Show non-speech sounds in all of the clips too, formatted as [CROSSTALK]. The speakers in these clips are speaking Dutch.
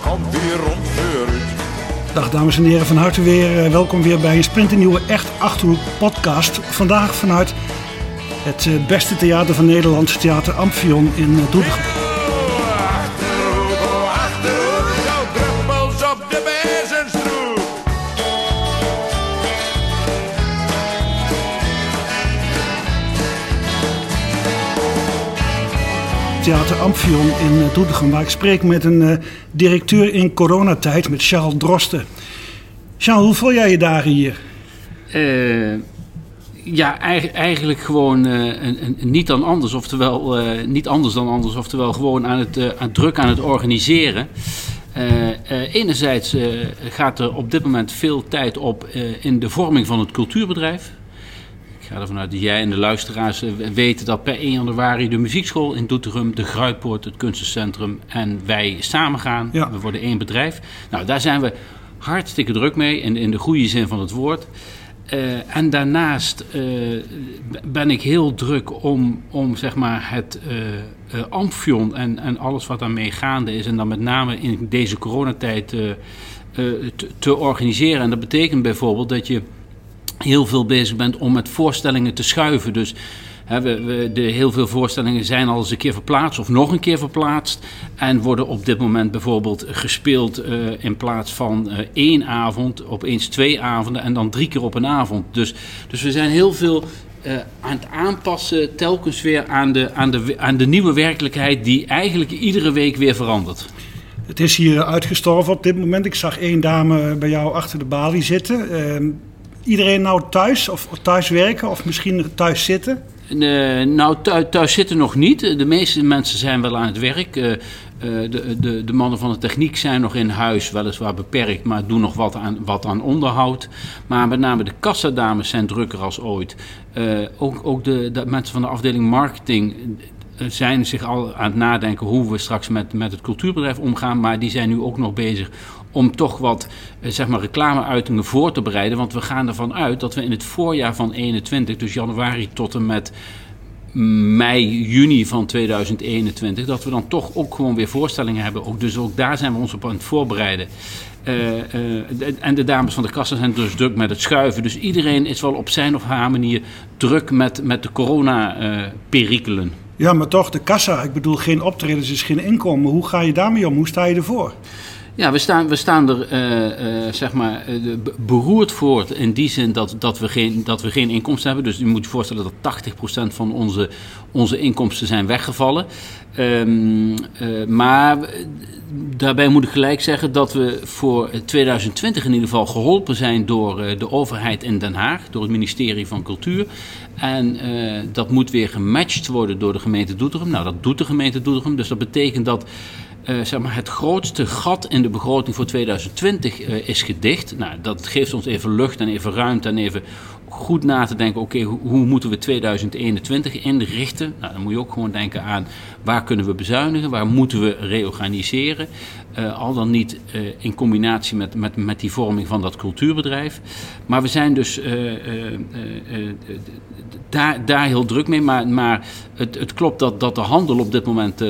komt. Dag dames en heren, van harte weer. eh, welkom weer bij een splinternieuwe Echt Achterhoek podcast. Vandaag vanuit het eh, beste theater van Nederland, Theater Amphion in eh, Doetinchem. Theater Amphion in eh, Doetinchem, waar ik spreek met een eh, directeur in coronatijd, met Charles Drosten. Charles, hoe voel jij je dagen hier? Eh, ja, eig- eigenlijk gewoon een, een, niet dan anders, oftewel niet anders dan anders, oftewel gewoon aan het, aan druk aan het organiseren. Enerzijds gaat er op dit moment veel tijd op in de vorming van het cultuurbedrijf. Ik ga ervan uit dat jij en de luisteraars eh, weten dat per 1 januari de muziekschool in Doetinchem, de Gruitpoort, het kunstencentrum en wij samen gaan. Ja. We worden één bedrijf. Nou, daar zijn we hartstikke druk mee, in, in de goede zin van het woord. Eh, en daarnaast eh, ben ik heel druk om, om zeg maar het eh, Amphion en, en alles wat daarmee gaande is, en dan met name in deze coronatijd te, te organiseren. En dat betekent bijvoorbeeld dat je heel veel bezig bent om met voorstellingen te schuiven. Dus hè, we, de, heel veel voorstellingen zijn al eens een keer verplaatst of nog een keer verplaatst. En worden op dit moment bijvoorbeeld gespeeld eh, in plaats van eh, één avond, opeens twee avonden en dan drie keer op een avond. Dus, dus we zijn heel veel eh, aan het aanpassen, telkens weer aan de, aan, de, aan de nieuwe werkelijkheid die eigenlijk iedere week weer verandert. Het is hier uitgestorven op dit moment. Ik zag één dame bij jou achter de balie zitten. Iedereen nou thuis of thuis werken of misschien thuis zitten? Eh, nou, thu- thuis zitten nog niet. De meeste mensen zijn wel aan het werk. Eh, eh, de, de, de mannen van de techniek zijn nog in huis, weliswaar beperkt, maar doen nog wat aan, wat aan onderhoud. Maar met name de kassadames zijn drukker als ooit. Ook ook de, de mensen van de afdeling marketing zijn zich al aan het nadenken hoe we straks met, met het cultuurbedrijf omgaan. Maar die zijn nu ook nog bezig om toch wat eh, zeg maar, reclameuitingen voor te bereiden. Want we gaan ervan uit dat we in het voorjaar van 21, dus januari tot en met mei, juni van 2021, dat we dan toch ook gewoon weer voorstellingen hebben. Ook, dus ook daar zijn we ons op aan het voorbereiden. Eh, eh, en de dames van de kassa zijn dus druk met het schuiven. Dus iedereen is wel op zijn of haar manier druk met, met de corona-perikelen. Ja, maar toch, de kassa. Ik bedoel, geen optredens is geen inkomen. Hoe ga je daarmee om? Hoe sta je ervoor? Ja, we staan, we staan er eh, eh, zeg maar, eh, beroerd voor in die zin dat, dat, we geen, dat we geen inkomsten hebben. Dus je moet je voorstellen dat 80% van onze, onze inkomsten zijn weggevallen. Ehm, eh, maar daarbij moet ik gelijk zeggen dat we voor 2020 in ieder geval geholpen zijn door de overheid in Den Haag, door het ministerie van Cultuur. En dat moet weer gematcht worden door de gemeente Doetinchem. Nou, dat doet de gemeente Doetinchem. Dus dat betekent dat eh, zeg maar het grootste gat in de begroting voor 2020 eh, is gedicht. Nou, dat geeft ons even lucht en even ruimte en even goed na te denken... oké, hoe, moeten we 2021 inrichten? Nou, dan moet je ook gewoon denken aan waar kunnen we bezuinigen... waar moeten we reorganiseren... Eh, al dan niet eh, in combinatie met, met, met die vorming van dat cultuurbedrijf. Maar we zijn dus eh, daar, daar heel druk mee. Maar, maar het, het klopt dat, dat de handel op dit moment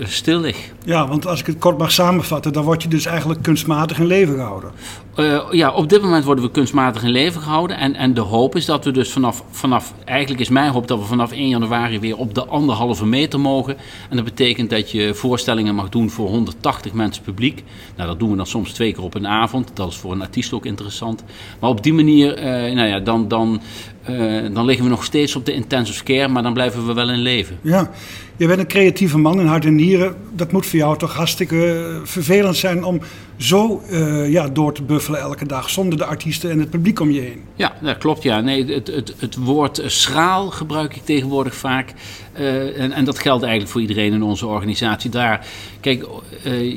stil ligt. Ja, want als ik het kort mag samenvatten, dan word je dus eigenlijk kunstmatig in leven gehouden. Eh, ja, op dit moment worden we kunstmatig in leven gehouden. En, en de hoop is dat we dus vanaf, vanaf, eigenlijk is mijn hoop dat we vanaf 1 januari weer op de anderhalve meter mogen. En dat betekent dat je voorstellingen mag doen voor 180 mensen publiek. Nou, dat doen we dan soms twee keer op een avond. Dat is voor een artiest ook interessant. Maar op die manier, eh, nou ja, dan, dan, eh, dan liggen we nog steeds op de intensive care, maar dan blijven we wel in leven. Ja, je bent een creatieve man in hart en nieren. Dat moet voor jou toch hartstikke eh, vervelend zijn om zo eh, ja, door te buffelen elke dag zonder de artiesten en het publiek om je heen. Ja, dat klopt. Ja. Nee, het, het, het woord schraal gebruik ik tegenwoordig vaak. En, en dat geldt eigenlijk voor iedereen in onze organisatie. Daar, kijk,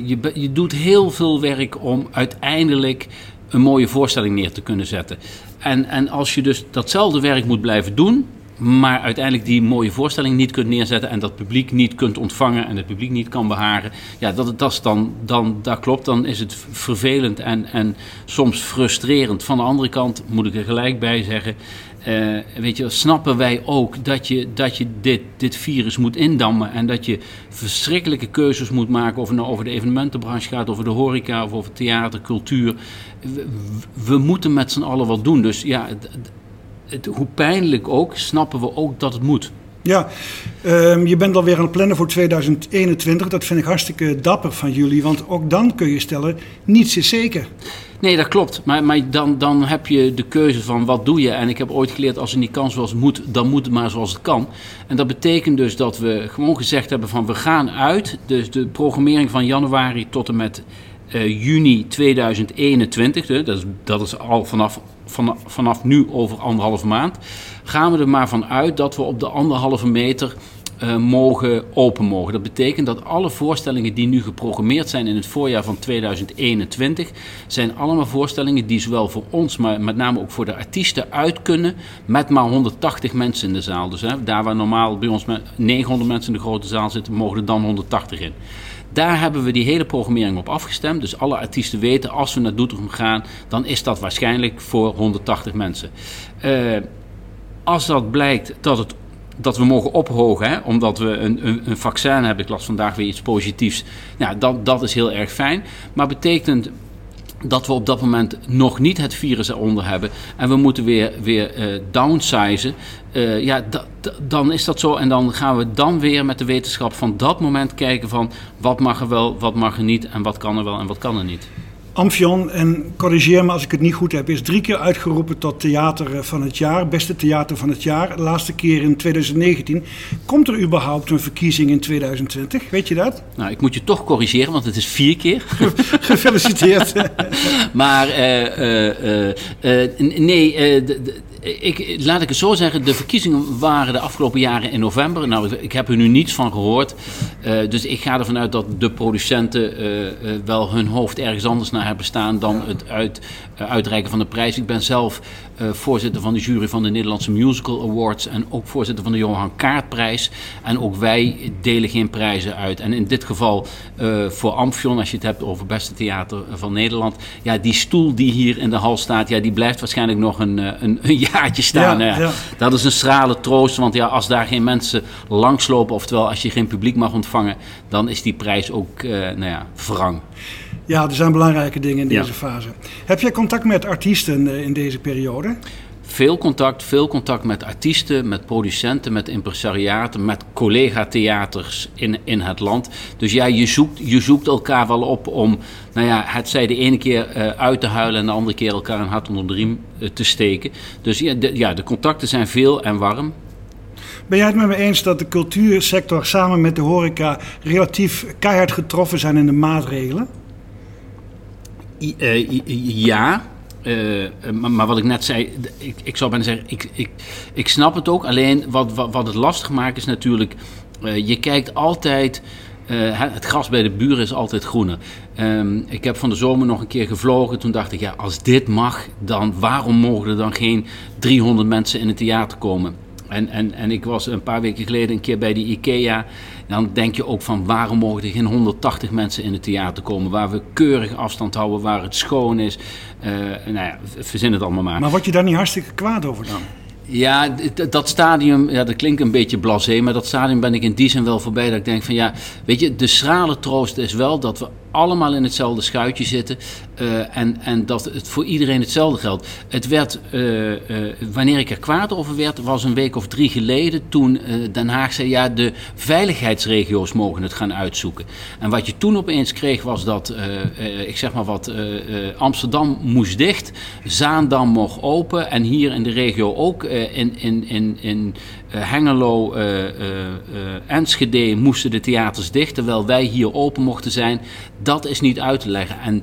je, je doet heel veel werk om uiteindelijk een mooie voorstelling neer te kunnen zetten. En, en als je dus datzelfde werk moet blijven doen, maar uiteindelijk die mooie voorstelling niet kunt neerzetten en dat publiek niet kunt ontvangen en het publiek niet kan behagen, ja, dat, dat is dan, dan, dat klopt, dan is het vervelend en, en soms frustrerend. Van de andere kant moet ik er gelijk bij zeggen, eh, weet je, snappen wij ook dat je, dat je dit, dit virus moet indammen en dat je verschrikkelijke keuzes moet maken of het nou over de evenementenbranche gaat, over de horeca of over theater, cultuur. We moeten met z'n allen wat doen. Dus ja, het, hoe pijnlijk ook, snappen we ook dat het moet. Ja, um, je bent alweer aan het plannen voor 2021. Dat vind ik hartstikke dapper van jullie, want ook dan kun je stellen, niets is zeker. Nee, dat klopt. Maar, maar dan, dan heb je de keuze van wat doe je. En ik heb ooit geleerd, als het niet kan zoals het moet, dan moet het maar zoals het kan. En dat betekent dus dat we gewoon gezegd hebben van we gaan uit. Dus de programmering van januari tot en met uh, juni 2021, dus dat, is, dat is al vanaf, vanaf, nu over anderhalve maand, gaan we er maar van uit dat we op de anderhalve meter uh, mogen open mogen. Dat betekent dat alle voorstellingen die nu geprogrammeerd zijn in het voorjaar van 2021, zijn allemaal voorstellingen die zowel voor ons, maar met name ook voor de artiesten uit kunnen met maar 180 mensen in de zaal. Dus hè, daar waar normaal bij ons met 900 mensen in de grote zaal zitten, mogen er dan 180 in. Daar hebben we die hele programmering op afgestemd. Dus alle artiesten weten, als we naar Doetinchem gaan, dan is dat waarschijnlijk voor 180 mensen. Uh, als dat blijkt dat het dat we mogen ophogen, hè, omdat we een, een, een, vaccin hebben. Ik las vandaag weer iets positiefs. Nou, dat, dat is heel erg fijn. Maar betekent dat we op dat moment nog niet het virus eronder hebben en we moeten weer, weer uh, downsizen, uh, ja, dan is dat zo. En dan gaan we dan weer met de wetenschap van dat moment kijken van wat mag er wel, wat mag er niet en wat kan er wel en wat kan er niet. Amphion, en corrigeer me als ik het niet goed heb, is drie keer uitgeroepen tot theater van het jaar, beste theater van het jaar. De laatste keer in 2019. Komt er überhaupt een verkiezing in 2020? Weet je dat? Nou, ik moet je toch corrigeren, want het is vier keer. Gefeliciteerd. maar uh, uh, nee, ik, laat ik het zo zeggen, de verkiezingen waren de afgelopen jaren in november. Nou, ik heb er nu niets van gehoord. Uh, dus ik ga ervan uit dat de producenten uh, uh, wel hun hoofd ergens anders naar hebben staan dan het uit, uitreiken van de prijs. Ik ben zelf voorzitter van de jury van de Nederlandse Musical Awards en ook voorzitter van de Johan Kaartprijs. En ook wij delen geen prijzen uit. En in dit geval voor Amphion, als je het hebt over beste theater van Nederland. Ja, die stoel die hier in de hal staat, ja, die blijft waarschijnlijk nog een, een, een [LAUGHS] staan. Ja, ja. Dat is een strale troost, want ja, als daar geen mensen langslopen, oftewel als je geen publiek mag ontvangen, dan is die prijs ook uh, nou ja, wrang. Ja, er zijn belangrijke dingen in deze fase. Heb jij contact met artiesten uh, in deze periode? Veel contact, veel contact met artiesten, met producenten, met impresariaten, met collega-theaters in, in het land. Dus ja, je zoekt, je zoekt elkaar wel op om, nou ja, het zij de ene keer uh, uit te huilen en de andere keer elkaar een hart onder de riem uh, te steken. Dus ja de, ja, de contacten zijn veel en warm. Ben jij het met me eens dat de cultuursector samen met de horeca relatief keihard getroffen zijn in de maatregelen? I, uh, ja, uh, maar, maar, wat ik net zei, ik, ik zou bijna zeggen, ik, ik, ik snap het ook. Alleen wat, wat, wat het lastig maakt is natuurlijk, uh, je kijkt altijd, het gras bij de buren is altijd groener. Um, ik heb van de zomer nog een keer gevlogen. Toen dacht ik, ja, als dit mag, dan waarom mogen er dan geen 300 mensen in het theater komen? En, en, en ik was een paar weken geleden een keer bij de IKEA. Dan denk je ook van waarom mogen er geen 180 mensen in het theater komen? Waar we keurig afstand houden, waar het schoon is. Uh, nou ja, verzin het allemaal maar. Maar word je daar niet hartstikke kwaad over dan? Ja, dat stadium, ja, dat klinkt een beetje blasé, maar dat stadium ben ik in die zin wel voorbij. Dat ik denk van ja, weet je, de schrale troost is wel dat we allemaal in hetzelfde schuitje zitten. Uh, en, en dat het voor iedereen hetzelfde geldt. Het werd, uh, uh, wanneer ik er kwaad over werd, was een week of drie geleden. Toen Den Haag zei: ja, de veiligheidsregio's mogen het gaan uitzoeken. En wat je toen opeens kreeg, was dat, ik zeg maar wat, Amsterdam moest dicht, Zaandam mocht open. En hier in de regio ook, in, in, in, in Hengelo, Enschede moesten de theaters dicht. Terwijl wij hier open mochten zijn. Dat is niet uit te leggen. En,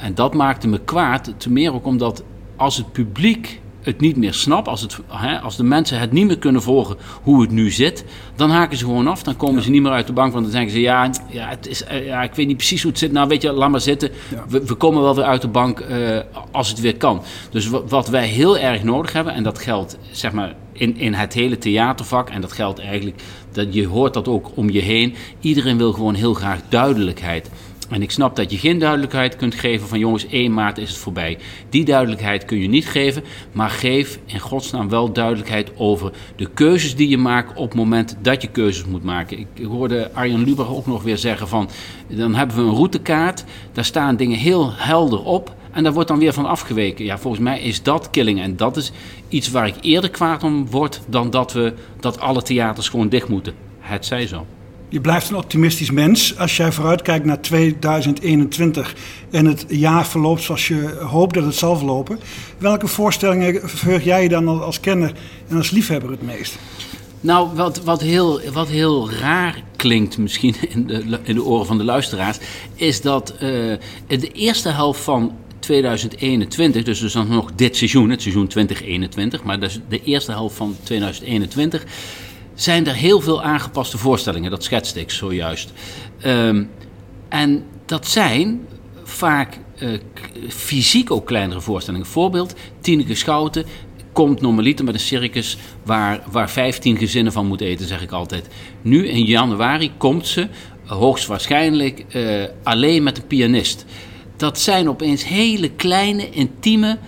en dat maakte me kwaad. Te meer ook omdat als het publiek het niet meer snapt, als, het, hè, als de mensen het niet meer kunnen volgen hoe het nu zit, dan haken ze gewoon af. Dan komen ja. ze niet meer uit de bank, want dan zeggen ze: ja, ja, het is, uh, ja, ik weet niet precies hoe het zit. Nou, weet je, laat maar zitten. Ja. We, we, komen wel weer uit de bank uh, als het weer kan. Dus wat wij heel erg nodig hebben, en dat geldt zeg maar in, in het hele theatervak, en dat geldt eigenlijk, dat je hoort dat ook om je heen. Iedereen wil gewoon heel graag duidelijkheid. En ik snap dat je geen duidelijkheid kunt geven van jongens, 1 maart is het voorbij. Die duidelijkheid kun je niet geven, maar geef in godsnaam wel duidelijkheid over de keuzes die je maakt op het moment dat je keuzes moet maken. Ik hoorde Arjen Lubach ook nog weer zeggen van, dan hebben we een routekaart, daar staan dingen heel helder op. En daar wordt dan weer van afgeweken. Ja, volgens mij is dat killing. En dat is iets waar ik eerder kwaad om word dan dat, we, dat alle theaters gewoon dicht moeten. Het zij zo. Je blijft een optimistisch mens. Als jij vooruitkijkt naar 2021 en het jaar verloopt zoals je hoopt dat het zal verlopen. Welke voorstellingen verheug jij je dan als kenner en als liefhebber het meest? Nou, wat, wat, heel, wat heel raar klinkt misschien in de, in de oren van de luisteraars, is dat uh, de eerste helft van 2021, dus, dus dan nog dit seizoen, het seizoen 2021, maar dus de eerste helft van 2021, zijn er heel veel aangepaste voorstellingen. Dat schetste ik zojuist. Um, en dat zijn vaak uh, fysiek ook kleinere voorstellingen. Voorbeeld, Tineke Schouten komt normaliter met een circus waar, waar 15 gezinnen van moeten eten, zeg ik altijd. Nu in januari komt ze hoogstwaarschijnlijk uh, alleen met een pianist. Dat zijn opeens hele kleine, intieme,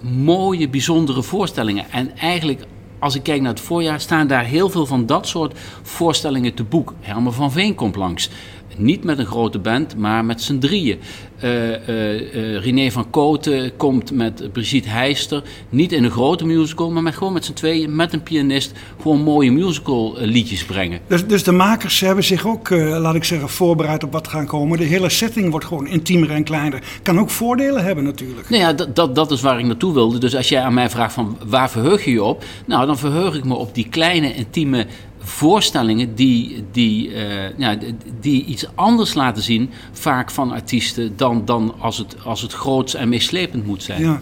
mooie, bijzondere voorstellingen. En eigenlijk als ik kijk naar het voorjaar, staan daar heel veel van dat soort voorstellingen te boek. Herman van Veen komt langs. Niet met een grote band, maar met z'n drieën. Uh, uh, René van Kooten komt met Brigitte Heister. Niet in een grote musical, maar met, gewoon met z'n tweeën, met een pianist. Gewoon mooie musical liedjes brengen. Dus, dus de makers hebben zich ook, laat ik zeggen, voorbereid op wat gaan komen. De hele setting wordt gewoon intiemer en kleiner. Kan ook voordelen hebben natuurlijk. Nou ja, dat, dat, dat is waar ik naartoe wilde. Dus als jij aan mij vraagt van waar verheug je je op? Nou, dan verheug ik me op die kleine, intieme voorstellingen die, die, uh, ja, die iets anders laten zien, vaak van artiesten, dan, dan als, het, als het groots en meeslepend moet zijn. Ja.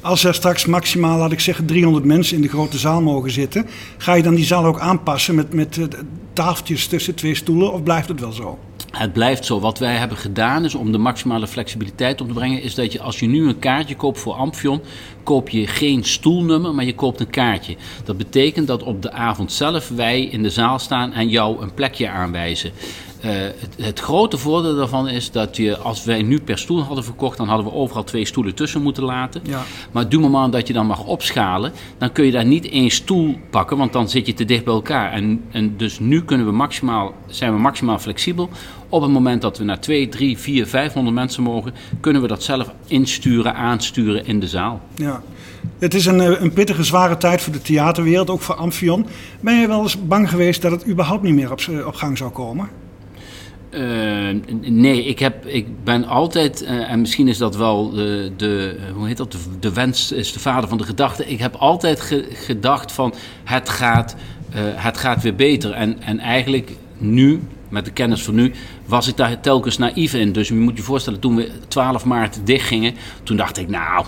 Als er straks maximaal, laat ik zeggen, 300 mensen in de grote zaal mogen zitten, ga je dan die zaal ook aanpassen met, met uh, tafeltjes tussen twee stoelen of blijft het wel zo? Het blijft zo. Wat wij hebben gedaan is om de maximale flexibiliteit op te brengen, is dat je als je nu een kaartje koopt voor Amphion, koop je geen stoelnummer, maar je koopt een kaartje. Dat betekent dat op de avond zelf wij in de zaal staan en jou een plekje aanwijzen. Uh, het, het, grote voordeel daarvan is dat je, als wij nu per stoel hadden verkocht, dan hadden we overal twee stoelen tussen moeten laten. Ja. Maar du moment dat je dan mag opschalen, dan kun je daar niet één stoel pakken, want dan zit je te dicht bij elkaar. En, en dus nu kunnen we maximaal, zijn we maximaal flexibel. Op het moment dat we naar 2, 3, 4, 500 mensen mogen, kunnen we dat zelf insturen, aansturen in de zaal. Ja. Het is een, een pittige, zware tijd voor de theaterwereld, ook voor Amphion. Ben je wel eens bang geweest dat het überhaupt niet meer op, op gang zou komen? Uh, nee, ik, heb, ik ben altijd, uh, en misschien is dat wel de, de, hoe heet dat, de, de, wens is de vader van de gedachte. Ik heb altijd ge, gedacht van het gaat, uh, het gaat weer beter. En, en eigenlijk nu, met de kennis van nu, was ik daar telkens naïef in. Dus je moet je voorstellen, toen we 12 maart dichtgingen, toen dacht ik, nou,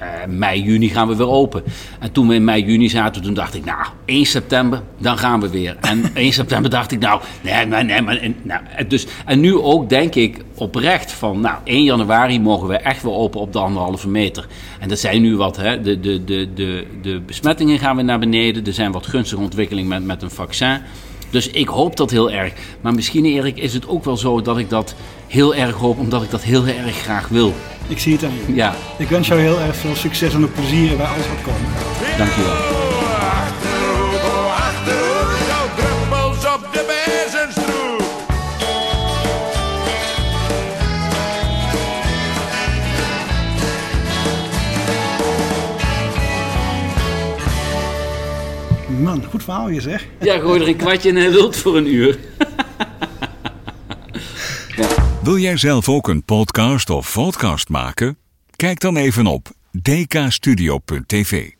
uh, mei, juni gaan we weer open. En toen we in mei, juni zaten, toen dacht ik, nou, 1 september, dan gaan we weer. En [LAUGHS] 1 september dacht ik, nou, nee, maar, nee, maar, nou, dus, en nu ook denk ik oprecht van, nou, 1 januari mogen we echt weer open op de anderhalve meter. En dat zijn nu wat, hè, de, de, de, de, de besmettingen gaan weer naar beneden, er zijn wat gunstige ontwikkelingen met, met een vaccin. Dus ik hoop dat heel erg. Maar misschien, Erik, is het ook wel zo dat ik dat heel erg hoop, omdat ik dat heel erg graag wil. Ik zie het aan je. Ja. Ik wens jou heel erg veel succes en plezier bij alles wat komt. Dankjewel. Goed verhaal je zeg. Ja, gooi er een kwartje in en wilt voor een uur. [LAUGHS] Wil jij zelf ook een podcast of podcast maken? Kijk dan even op dkstudio.tv.